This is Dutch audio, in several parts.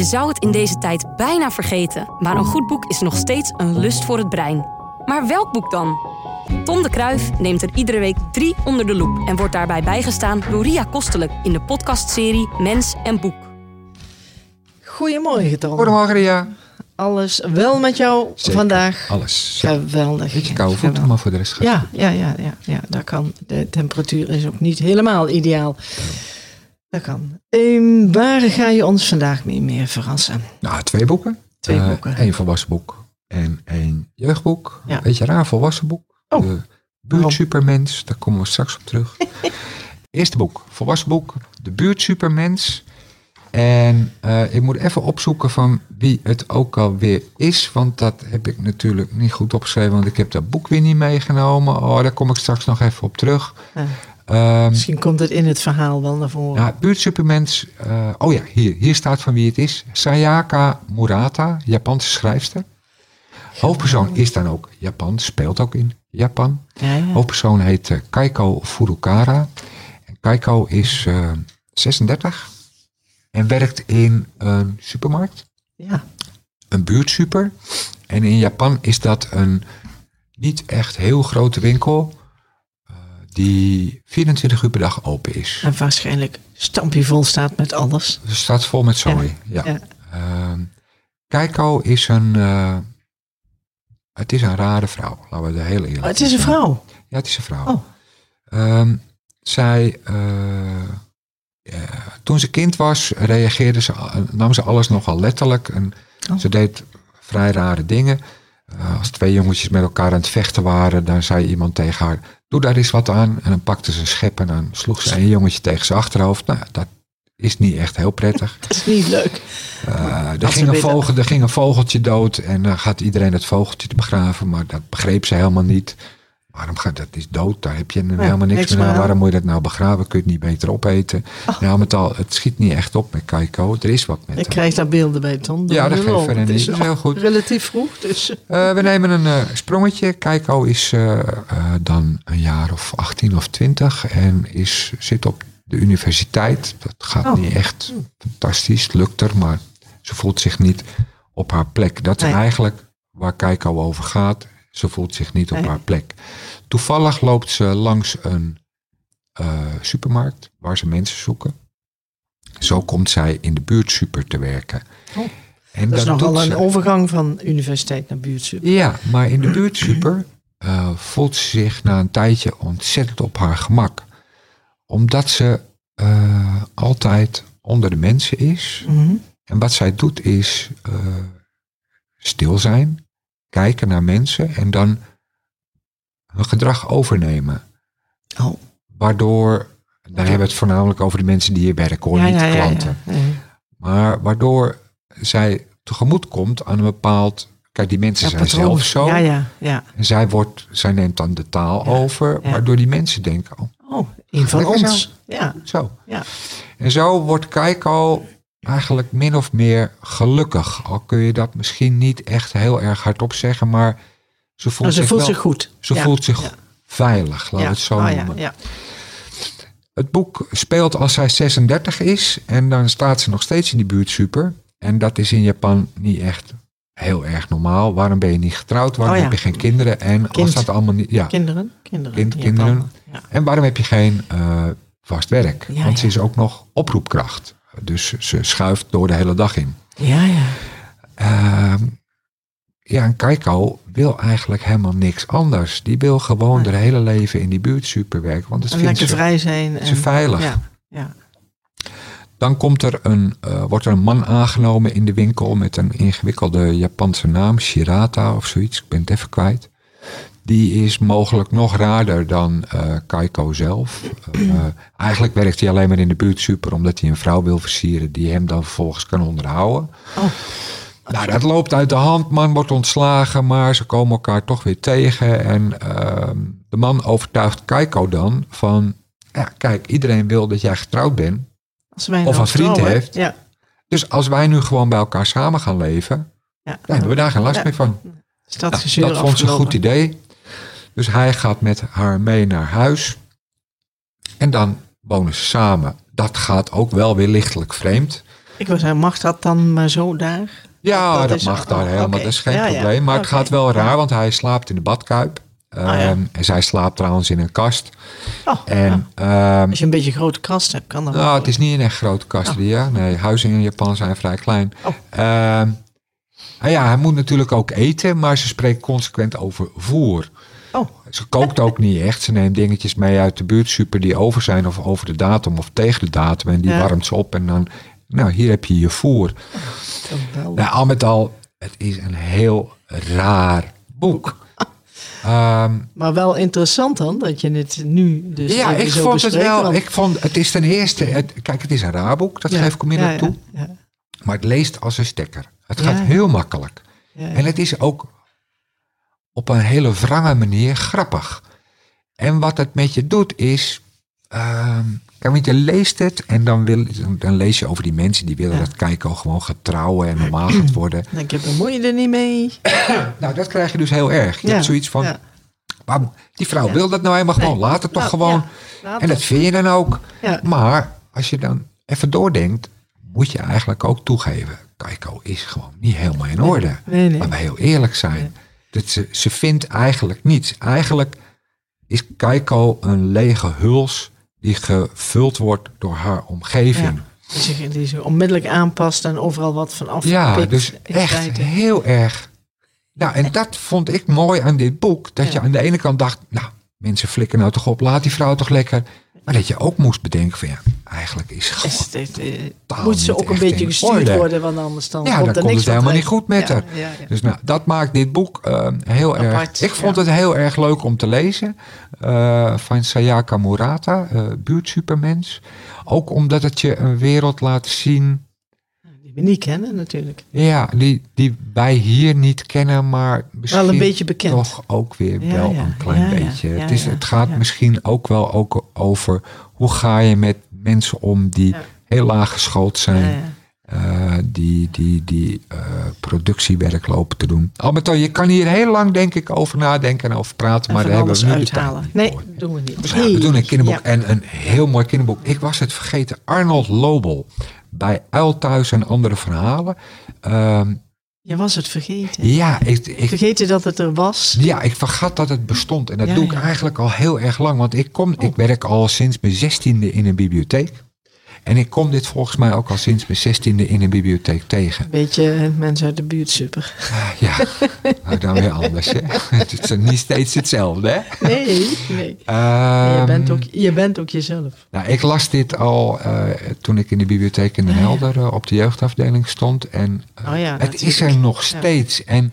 Je zou het in deze tijd bijna vergeten, maar een goed boek is nog steeds een lust voor het brein. Maar welk boek dan? Tom de Kruif neemt er iedere week drie onder de loep en wordt daarbij bijgestaan door Ria Kostelijk in de podcastserie Mens en Boek. Goedemorgen Tom. Goedemorgen Ria. Alles wel met jou Zeker. vandaag? Alles. Geweldig. Beetje koude voeten, maar voor de rest gaat het Ja, ja, ja, ja, ja, dat kan. De temperatuur is ook niet helemaal ideaal. Dat kan. Ehm, waar ga je ons vandaag mee meer verrassen? Nou, twee boeken. Twee Eh, boeken. Eén volwassen boek en één jeugdboek. Ja. Beetje raar volwassen boek. Oh. De Buurt Supermens, daar komen we straks op terug. Eerste boek, volwassen boek. De Buurt Supermens. En eh, ik moet even opzoeken van wie het ook alweer is. Want dat heb ik natuurlijk niet goed opgeschreven. Want ik heb dat boek weer niet meegenomen. Oh, daar kom ik straks nog even op terug. Ja. Ehm, Misschien komt het in het verhaal wel naar voren. Ja, eh, oh ja, hier, hier staat van wie het is. Sayaka Murata, Japanse schrijfster. Hoofdpersoon is dan ook Japan, speelt ook in Japan. Ja, ja. Hoofdpersoon heet eh, Kaiko Furukara. En Kaiko is eh, 36 en werkt in een supermarkt, ja. een buurtsuper. En in Japan is dat een niet echt heel grote winkel eh, die 24 uur per dag open is. En waarschijnlijk stampje vol staat met alles. Het staat vol met zooi. Ja. Ja. Ehm, Keiko is een. eh, het is een rare vrouw. Laten we de hele eerlijk Oh, het is een vrouw. Ja, het is een vrouw. Oh. Ehm, zij. eh, ja, toen ze kind was, reageerde ze, nam ze alles nogal letterlijk. En Oh. Ze deed vrij rare dingen. Eh, als twee jongetjes met elkaar aan het vechten waren, dan zei iemand tegen haar: Doe daar eens wat aan. En dan pakte ze een schep en dan sloeg ze een jongetje tegen zijn achterhoofd. Nou, dat is niet echt heel prettig. Dat is niet leuk. Eh, er, ging een vogel, er ging een vogeltje dood en dan gaat iedereen het vogeltje te begraven, maar dat begreep ze helemaal niet. Waarom gaat dat is dood? Daar heb je helemaal niks, niks meer aan. Waarom moet je dat nou begraven? Kun je het niet beter opeten? Nou, met al, het schiet niet echt op met Kaiko. Er is wat met Ik haar. krijg daar beelden bij, Ton. Ja, dat geeft verder niet. Dat is heel goed. relatief vroeg, dus... Eh, we nemen een eh, sprongetje. Keiko is eh, dan een jaar of 18 of 20 en is, zit op de universiteit. Dat gaat Oh. niet echt fantastisch, lukt er, maar ze voelt zich niet op haar plek. Dat is Nee. eigenlijk waar Keiko over gaat. Ze voelt zich niet op Nee. haar plek. Toevallig loopt ze langs een eh, supermarkt waar ze mensen zoeken. Zo komt zij in de buurtsuper te werken. Oh. En Dat is nogal een overgang van universiteit naar buurtsuper. ja, maar in de buurtsuper eh voelt ze zich na een tijdje ontzettend op haar gemak. Omdat ze eh, altijd onder de mensen is. Mhm. En wat zij doet is eh, stil zijn, kijken naar mensen en dan hun gedrag overnemen. Oh, Waardoor, dan hebben we het voornamelijk over de mensen die hier werken, hoor, ja, niet de klanten. Maar waardoor zij tegemoet komt aan een bepaald. Kijk, die mensen zijn patroon. zelf zo. Ja, ja, ja. En zij, wordt, zij neemt dan de taal over, waardoor die mensen denken, oh, Oh, een van ons. Ja, zo. ja. En zo wordt Keiko eigenlijk min of meer gelukkig. Al kun je dat misschien niet echt heel erg hardop zeggen, maar ze voelt Oh, ze zich voelt wel, zich goed. Ze Ja, voelt zich ja. veilig, laten we Ja. het zo Oh, ja, noemen. ja. Het boek speelt als zij 36 is en dan staat ze nog steeds in die buurt super. En dat is in Japan niet echt heel erg normaal. Waarom ben je niet getrouwd? Waarom Oh heb je geen kinderen? En als dat allemaal niet. Ja. Kinderen. Kinderen. Kind- in kinderen. En waarom heb je geen eh, vast werk? Want ze is ook nog oproepkracht. Dus ze schuift door de hele dag in. ja, ja. Ehm, ja, en Keiko wil eigenlijk helemaal niks anders. Die wil gewoon haar hele leven in die buurt super werken. Want dat En vindt lekker ze, vrij zijn. En, ze veilig. Ja, ja. Dan komt er een, eh, wordt er een man aangenomen in de winkel met een ingewikkelde Japanse naam, Shirata of zoiets. Ik ben het even kwijt. Die is mogelijk nog raarder dan eh Kaiko zelf. Eh, eigenlijk werkt hij alleen maar in de buurt super omdat hij een vrouw wil versieren die hem dan vervolgens kan onderhouden. Oh. Nou, dat loopt uit de hand. Man wordt ontslagen, maar ze komen elkaar toch weer tegen. En ehm, de man overtuigt Kaiko dan van... Ja, kijk, iedereen wil dat jij getrouwd bent. Als wij Of nou een vriend trouwen, heeft. Ja. Dus als wij nu gewoon bij elkaar samen gaan leven, ja. dan hebben we daar geen last meer van. Dat Nou, dat vond ze een goed idee. Dus hij gaat met haar mee naar huis. En dan wonen ze samen. Dat gaat ook wel weer lichtelijk vreemd. Ik wil zeggen, mag dat dan maar zo daar? Ja, Dat dat, is- mag daar oh, helemaal. oké. Dat is geen Ja, ja. probleem. Maar het gaat wel raar, want hij slaapt in de badkuip. Ah, ja. Ehm, En zij slaapt trouwens in een kast. Oh, En ja. ehm, Als je een beetje een grote kast hebt, kan dat nou, het is niet een echt grote kast, Ria. Nee, huizen in Japan zijn vrij klein. Oh. Ehm, en ja, hij moet natuurlijk ook eten, maar ze spreekt consequent over voer. Oh, Ze kookt ook niet echt. Ze neemt dingetjes mee uit de buurtsuper die over zijn of over de datum of tegen de datum. En die Ja. warmt ze op en dan, nou, hier heb je je voer. geweldig. Nou, al met al, het is een heel raar boek. Ehm, Maar wel interessant dan, dat je het nu dus ja, ik zo vond het wel. want- Ik vond, het is ten eerste, het, kijk, het is een raar boek, dat Ja, geef ik onmiddellijk ja, toe. Maar het leest als een stekker. Het gaat heel makkelijk. En het is ook op een hele wrange manier grappig. En wat het met je doet is. kijk, want je leest het en dan, wil, dan, lees je over die mensen die willen Ja. dat Keiko gewoon gaat trouwen en normaal gaat worden. Dan denk je, bemoei je er niet mee. Nou, dat krijg je dus heel erg. Je Ja, hebt zoiets van. ja. "Waarom- die vrouw wil dat nou helemaal gewoon. Nee. Laat het toch Nou, gewoon. en dat vind je dan ook. Maar als je dan even doordenkt, moet je eigenlijk ook toegeven. Keiko is gewoon niet helemaal in orde. nee, nee. Laten we heel eerlijk zijn. Dat ze, ze vindt eigenlijk niets. Eigenlijk is Keiko een lege huls die gevuld wordt door haar omgeving. Ja. Die zich, die zich onmiddellijk aanpast en overal wat van afpikt. Ja, dus echt heel erg. Nou, en dat vond ik mooi aan dit boek. Dat Ja. je aan de ene kant dacht, nou, mensen flikken nou toch op, laat die vrouw toch lekker. Maar dat je ook moest bedenken van ja, eigenlijk is het, eh, moet ze ook een beetje gestuurd orde. worden, want anders dan Ja, komt dan er komt niks het helemaal niet goed met haar. Ja, ja, ja. Dus nou, dat maakt dit boek eh, heel erg... Ik vond het heel erg leuk om te lezen. eh, van Sayaka Murata, eh buurtsupermens. Ook omdat het je een wereld laat zien... Die we niet kennen natuurlijk. Ja, die, die wij hier niet kennen, maar misschien Wel een beetje bekend. toch ook weer Ja, wel ja, een klein ja, beetje. het, is, het gaat misschien ook wel ook over hoe ga je met mensen om die heel laag geschoold zijn. Eh, die die, die eh, productiewerk lopen te doen. Al met al, je kan hier heel lang denk ik over nadenken en over praten, maar daar hebben we nu de tijd uithalen. niet Nee, voor. doen we niet. We doen een kinderboek Ja. en een heel mooi kinderboek. Ik was het vergeten. Arnold Lobel bij Uil Thuis en andere verhalen. Ehm, Je was het vergeten. ja, ik, ik, Vergeten dat het er was. ja, ik vergat dat het bestond. En dat Ja, doe ik ja. Oh. eigenlijk al heel erg lang. Want ik, kom, ik werk al sinds mijn zestiende in een bibliotheek. En ik kom dit volgens mij ook al sinds mijn zestiende in een bibliotheek tegen. Beetje mensen uit de buurt, super. Ah, Ja, nou dan weer anders. Hè? Het is niet steeds hetzelfde. Hè? Nee, nee. Ehm, je, bent ook, je bent ook jezelf. Nou, ik las dit al eh, toen ik in de bibliotheek in Den Ah. Helder eh, op de jeugdafdeling stond. En eh, Oh ja, het is er nog Ja. steeds. En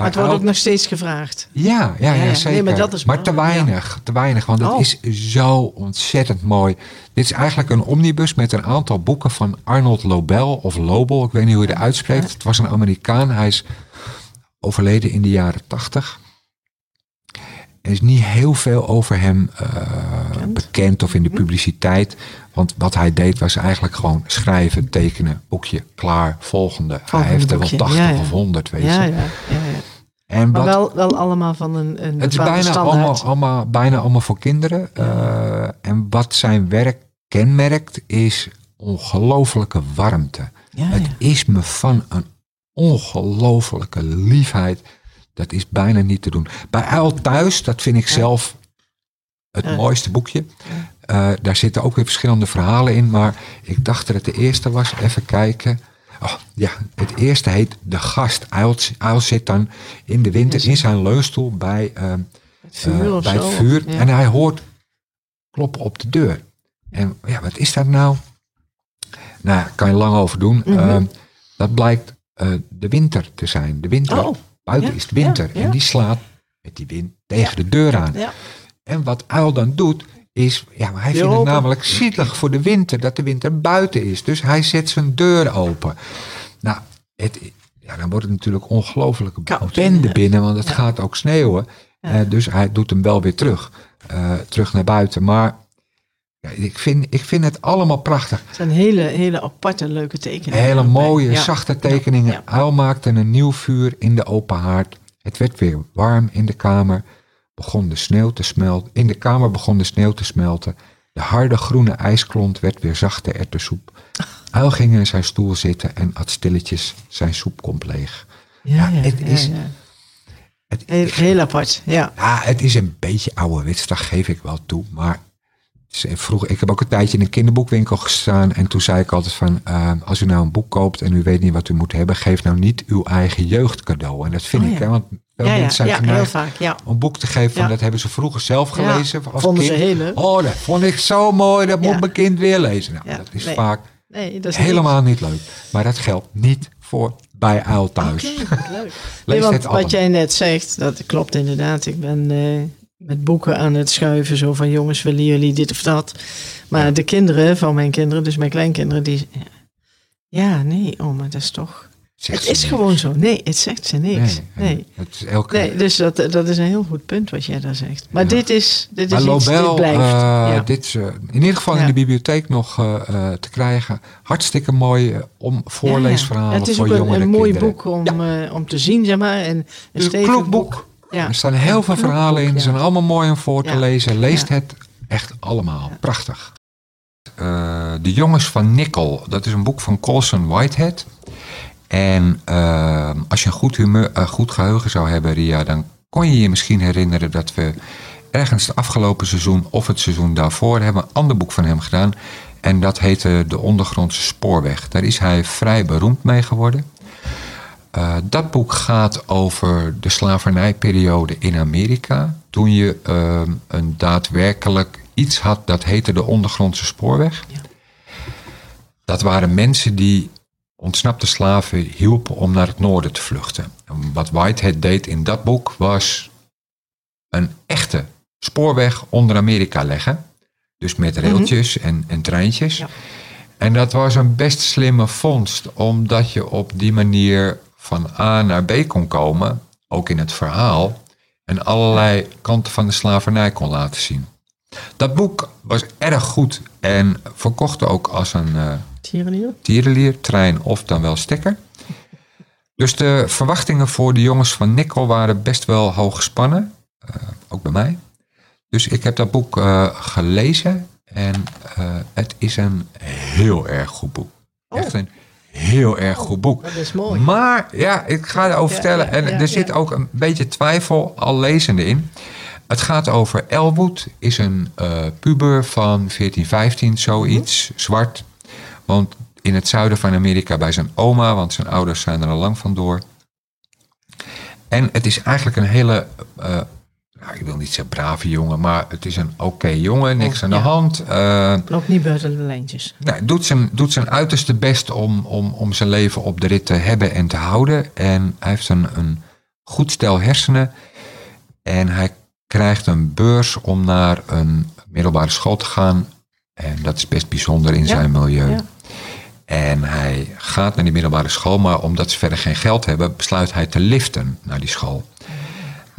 Maar het wordt ook nog steeds gevraagd. Ja, ja, ja, zeker. Nee, maar dat is te ja. weinig, te weinig, want het Oh. is zo ontzettend mooi. Dit is eigenlijk een omnibus met een aantal boeken van Arnold Lobel of Lobel, ik weet niet hoe je het uitspreekt. Het was een Amerikaan, hij is overleden in de jaren tachtig. Er is niet heel veel over hem eh, Bekend. bekend of in de publiciteit. Want wat hij deed was eigenlijk gewoon schrijven, tekenen, boekje, klaar, volgende. hij heeft er wel boekje, 80 ja, ja. of 100, weet je. Ja, ja, ja, ja. En Maar wat, wel, wel allemaal van een, een het is bijna standaard. allemaal, allemaal, bijna allemaal voor kinderen. Eh, en wat zijn werk kenmerkt is ongelofelijke warmte. Ja, Het ja. is me van een ongelofelijke liefheid. Dat is bijna niet te doen. Bij Uil Thuis, dat vind ik zelf het mooiste boekje. Eh, daar zitten ook weer verschillende verhalen in. Maar ik dacht dat het de eerste was. Even kijken. Oh, ja, het eerste heet De Gast. Uil, zit dan in de winter in zijn leunstoel bij, eh, Het vuur eh, of bij het vuur. Ja. En hij hoort kloppen op de deur. En ja, wat is dat nou? Nou, kan je lang over doen. Mhm. Ehm, dat blijkt eh, de winter te zijn. De winter. Oh, Buiten ja, is het winter. ja. En die slaat met die wind tegen de deur aan. Ja. En wat Uil dan doet, is, ja, maar hij vindt het namelijk zielig voor de winter, dat de winter buiten is. Dus hij zet zijn deur open. Nou, het, ja, dan wordt het natuurlijk ongelooflijk bende binnen, want het Ja. gaat ook sneeuwen. Ja. Eh, dus hij doet hem wel weer terug, eh, terug naar buiten. Maar ja, ik, vind, ik vind het allemaal prachtig. Het zijn hele, hele aparte, leuke tekeningen. Hele mooie, zachte tekeningen. Uil maakte een nieuw vuur in de open haard. Het werd weer warm in de kamer. Begon de sneeuw te smelten. In de kamer begon de sneeuw te smelten. De harde groene ijsklont werd weer zachte erwtensoep. Uil ging in zijn stoel zitten en at stilletjes zijn soepkomp leeg. Ja, Ja, ja, het is- ja. Het, Heel, heel apart, ja. ja, het is een beetje ouderwets, dat geef ik wel toe. Maar vroeger, ik heb ook een tijdje in een kinderboekwinkel gestaan. En toen zei ik altijd van, eh, als u nou een boek koopt en u weet niet wat u moet hebben, geef nou niet uw eigen jeugd cadeau. En dat vind Oh, ik, ja. hè, want veel Ja, mensen zijn ja, geneigd ja. om een boek te geven van dat hebben ze vroeger zelf gelezen. als vonden ze kind. heel. Oh, dat vond ik zo mooi, dat moet mijn kind weer lezen. Nou, Ja, dat is nee. vaak Nee, dat is helemaal niet leuk. Maar dat geldt niet voor bij Uil thuis. Leuk. Lees Nee, want het allemaal. wat jij net zegt, dat klopt inderdaad. Ik ben eh, met boeken aan het schuiven, zo van jongens, willen jullie dit of dat? Maar de kinderen van mijn kinderen, dus mijn kleinkinderen, die... Ja, nee, oh, maar dat is toch... Zegt Het is niks. gewoon zo. Nee, het zegt ze niks. Nee, Nee. Het is elke Nee, dus dat, dat is een heel goed punt wat jij daar zegt. Maar Ja. dit is, dit Maar is iets, dit blijft. eh, ja. dit is eh, in ieder geval Ja. in de bibliotheek nog eh, eh, te krijgen. Hartstikke mooi om voorleesverhalen Ja, Het is voor ook een, mooi boek om, eh, om te zien, zeg maar. En een Een stevig boek. Ja. Er staan heel veel verhalen in. Ze zijn allemaal mooi om voor te lezen. Leest het echt allemaal. Prachtig. Eh, de Jongens van Nickel. Dat is een boek van Colson Whitehead. En eh, als je een goed, humeur, goed geheugen zou hebben, Ria, dan kon je je misschien herinneren dat we ergens het afgelopen seizoen of het seizoen daarvoor hebben een ander boek van hem gedaan. En dat heette De Ondergrondse Spoorweg. Daar is hij vrij beroemd mee geworden. Eh, dat boek gaat over de slavernijperiode in Amerika. Toen je eh, een daadwerkelijk iets had dat heette de ondergrondse spoorweg. Ja. Dat waren mensen die ontsnapte slaven hielpen om naar het noorden te vluchten. En wat Whitehead deed in dat boek was een echte spoorweg onder Amerika leggen. Dus met railtjes en, en treintjes. Ja. En dat was een best slimme vondst, omdat je op die manier van A naar B kon komen, ook in het verhaal, en allerlei kanten van de slavernij kon laten zien. Dat boek was erg goed en verkocht ook als een eh Tierenlier? tierenlier, trein of dan wel stekker. Dus de verwachtingen voor de jongens van Nickel waren best wel hoog gespannen. eh, ook bij mij. Dus ik heb dat boek eh, gelezen en het is een heel erg goed boek. Oh. Echt een heel erg goed boek. Dat is mooi. Maar ja, ik ga erover Ja, vertellen. ja, en er zit ook een beetje twijfel al lezende in. Het gaat over Elwood, is een eh, puber van 14, 15, zoiets, Mhm. zwart. Want in het zuiden van Amerika bij zijn oma, want zijn ouders zijn er al lang vandoor. En het is eigenlijk een hele, eh, nou, ik wil niet zeggen brave jongen, maar het is een oké jongen, niks Oh, aan de ja. hand. Eh, Loopt niet buiten de lijntjes. nou, doet, zijn, doet zijn uiterste best om, om, om zijn leven op de rit te hebben en te houden. En hij heeft een, een goed stel hersenen. En hij krijgt een beurs om naar een middelbare school te gaan. En dat is best bijzonder in Ja, zijn milieu. ja. En hij gaat naar die middelbare school, maar omdat ze verder geen geld hebben, besluit hij te liften naar die school.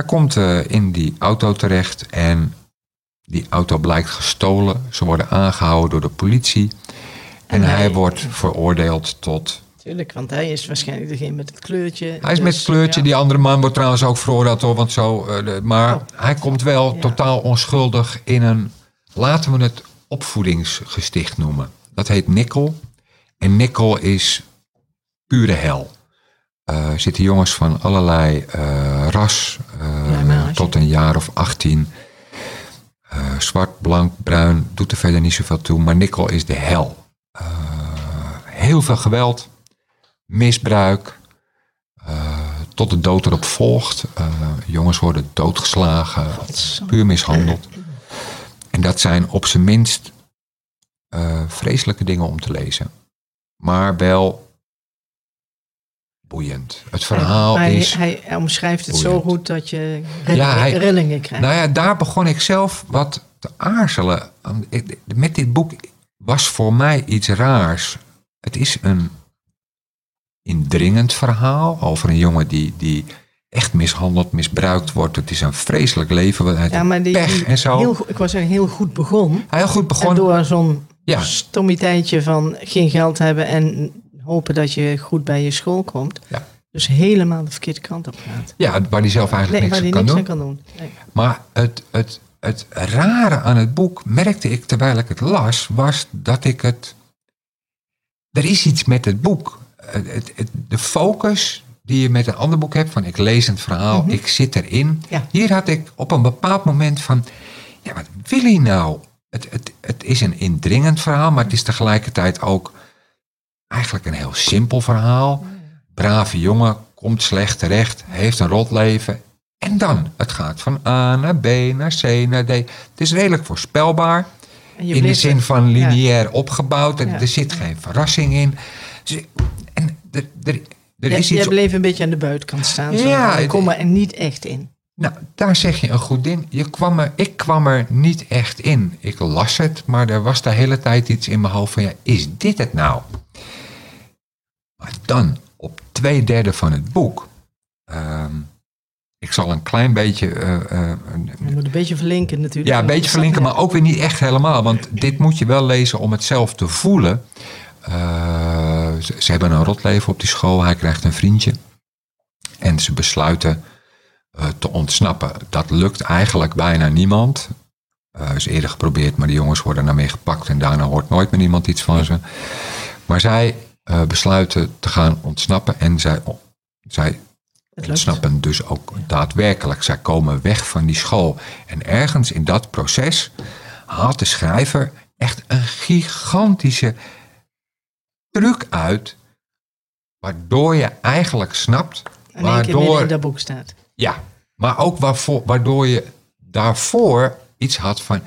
Hij komt eh, in die auto terecht en die auto blijkt gestolen. Ze worden aangehouden door de politie. En, En hij, hij- wordt veroordeeld tot. Tuurlijk, want hij is waarschijnlijk degene met het kleurtje. Hij is met Dus, het kleurtje. ja. Die andere man wordt trouwens ook veroordeeld hoor. Want zo, eh, maar Oh. hij komt wel Ja. totaal onschuldig in een. Laten we het opvoedingsgesticht noemen. Dat heet Nikkel. En Nikkel is pure hel. Eh, zitten jongens van allerlei eh, ras. eh, Ja, tot een jaar of 18. Eh, zwart, blank, bruin. Doet er verder niet zoveel toe. Maar Nikkel is de hel. Heel veel geweld. Misbruik. tot de dood erop volgt. Jongens worden doodgeslagen. Puur mishandeld. En dat zijn op zijn minst vreselijke dingen om te lezen. Maar wel boeiend. Het verhaal hij, is... hij, hij omschrijft het zo goed dat je rillingen, Ja, hij- rillingen krijgt. Nou ja, daar begon ik zelf wat te aarzelen. Met dit boek was voor mij iets raars. Het is een indringend verhaal over een jongen die, die echt mishandeld, misbruikt wordt. Het is een vreselijk leven. ja, maar die, pech en zo. Heel, ik was zeggen, heel goed begon. Heel goed En begonnen. door zo'n Ja. stommiteitje van geen geld hebben en hopen dat je goed bij je school komt. Ja. Dus helemaal de verkeerde kant op gaat. Ja, waar hij zelf eigenlijk Nee, niks waar aan kan niks doen. aan kan doen. Nee. Maar het, het, het rare aan het boek merkte ik terwijl ik het las, was dat ik het. er is iets met het boek. Het, het- de focus die je met een ander boek hebt, van ik lees een verhaal, ik zit erin. Ja. Hier had ik op een bepaald moment van, ja, wat wil hij nou? Het, het, het is een indringend verhaal, maar het is tegelijkertijd ook eigenlijk een heel simpel verhaal. Brave jongen, komt slecht terecht, heeft een rot leven. En dan, het gaat van A naar B naar C naar D. Het is redelijk voorspelbaar. In de zin van lineair opgebouwd. En Ja. er zit geen verrassing in. Dus, en er, er, er Ja, is jij bleef een beetje aan de buitenkant staan. Zo. Ja, ik kom er niet echt in. Nou, daar zeg je een goed ding. Je kwam er, ik kwam er niet echt in. Ik las het, maar er was de hele tijd iets in mijn hoofd van... Ja, is dit het nou? Maar dan, op twee derde van het boek... ehm, ik zal een klein beetje... eh, eh, Je moet een beetje verlinken natuurlijk. ja, een beetje verlinken, maar ook weer niet echt helemaal. Want dit moet je wel lezen om het zelf te voelen. Eh, ze, ze hebben een rotleven op die school. Hij krijgt een vriendje. En ze besluiten te ontsnappen. Dat lukt eigenlijk bijna niemand. Is eerder geprobeerd, maar die jongens worden daarmee gepakt. En daarna hoort nooit meer iemand iets van ze. Maar zij eh, besluiten te gaan ontsnappen. En zij, zij ontsnappen dus ook daadwerkelijk. Zij komen weg van die school. En ergens in dat proces haalt de schrijver echt een gigantische truc uit. Waardoor je eigenlijk snapt. Waardoor, in dat boek staat. ja, maar ook waarvoor, waardoor je daarvoor iets had van.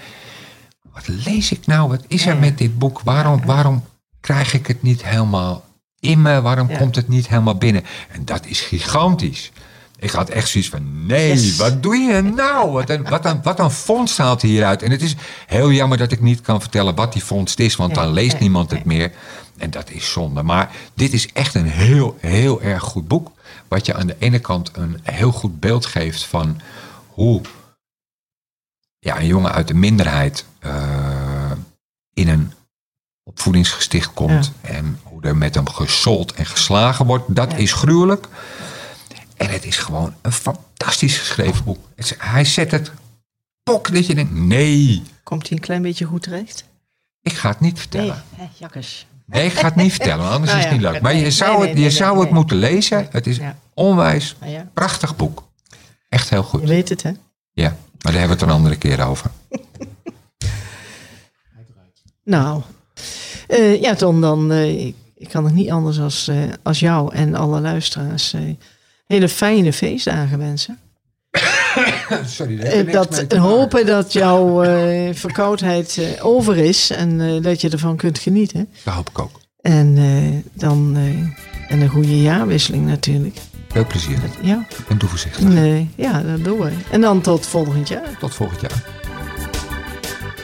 Wat lees ik nou? Wat is er ja. met dit boek? Waarom, waarom krijg ik het niet helemaal in me? Waarom Ja. komt het niet helemaal binnen? En dat is gigantisch. Ik had echt zoiets van: nee, Yes. wat doe je nou? Wat een, wat, een, wat een vondst haalt hieruit. En het is heel jammer dat ik niet kan vertellen wat die vondst is, want dan leest nee, niemand het meer. En dat is zonde. Maar dit is echt een heel, heel erg goed boek. Wat je aan de ene kant een heel goed beeld geeft van hoe ja, een jongen uit de minderheid eh, in een opvoedingsgesticht komt. En hoe er met hem gesold en geslagen wordt. Dat Ja. is gruwelijk. En het is gewoon een fantastisch geschreven boek. Het Hij zet het pok dat je denkt, nee, Komt hij een klein beetje goed terecht? ik ga het niet Nee, vertellen. hè, jakkes. Nee, ik ga het niet vertellen, anders Nou is het niet leuk. Maar je nee, zou, nee, het, nee, je nee, zou nee. het moeten lezen. Het is Ja. onwijs Nou ja, prachtig boek. Echt heel je goed. weet het hè. Ja, maar daar hebben we het een andere keer over. Nou, eh, ja Ton, dan eh, ik, kan het niet anders als, eh, als jou en alle luisteraars hele fijne feestdagen wensen. Sorry, Eh, dat hopen dat jouw verkoudheid over is en dat je ervan kunt genieten. Dat hoop ik ook. En dan en een goede jaarwisseling natuurlijk. Veel plezier Ja, en doe voorzichtig. nee, ja, dat doen we. En dan tot volgend jaar. Tot volgend jaar.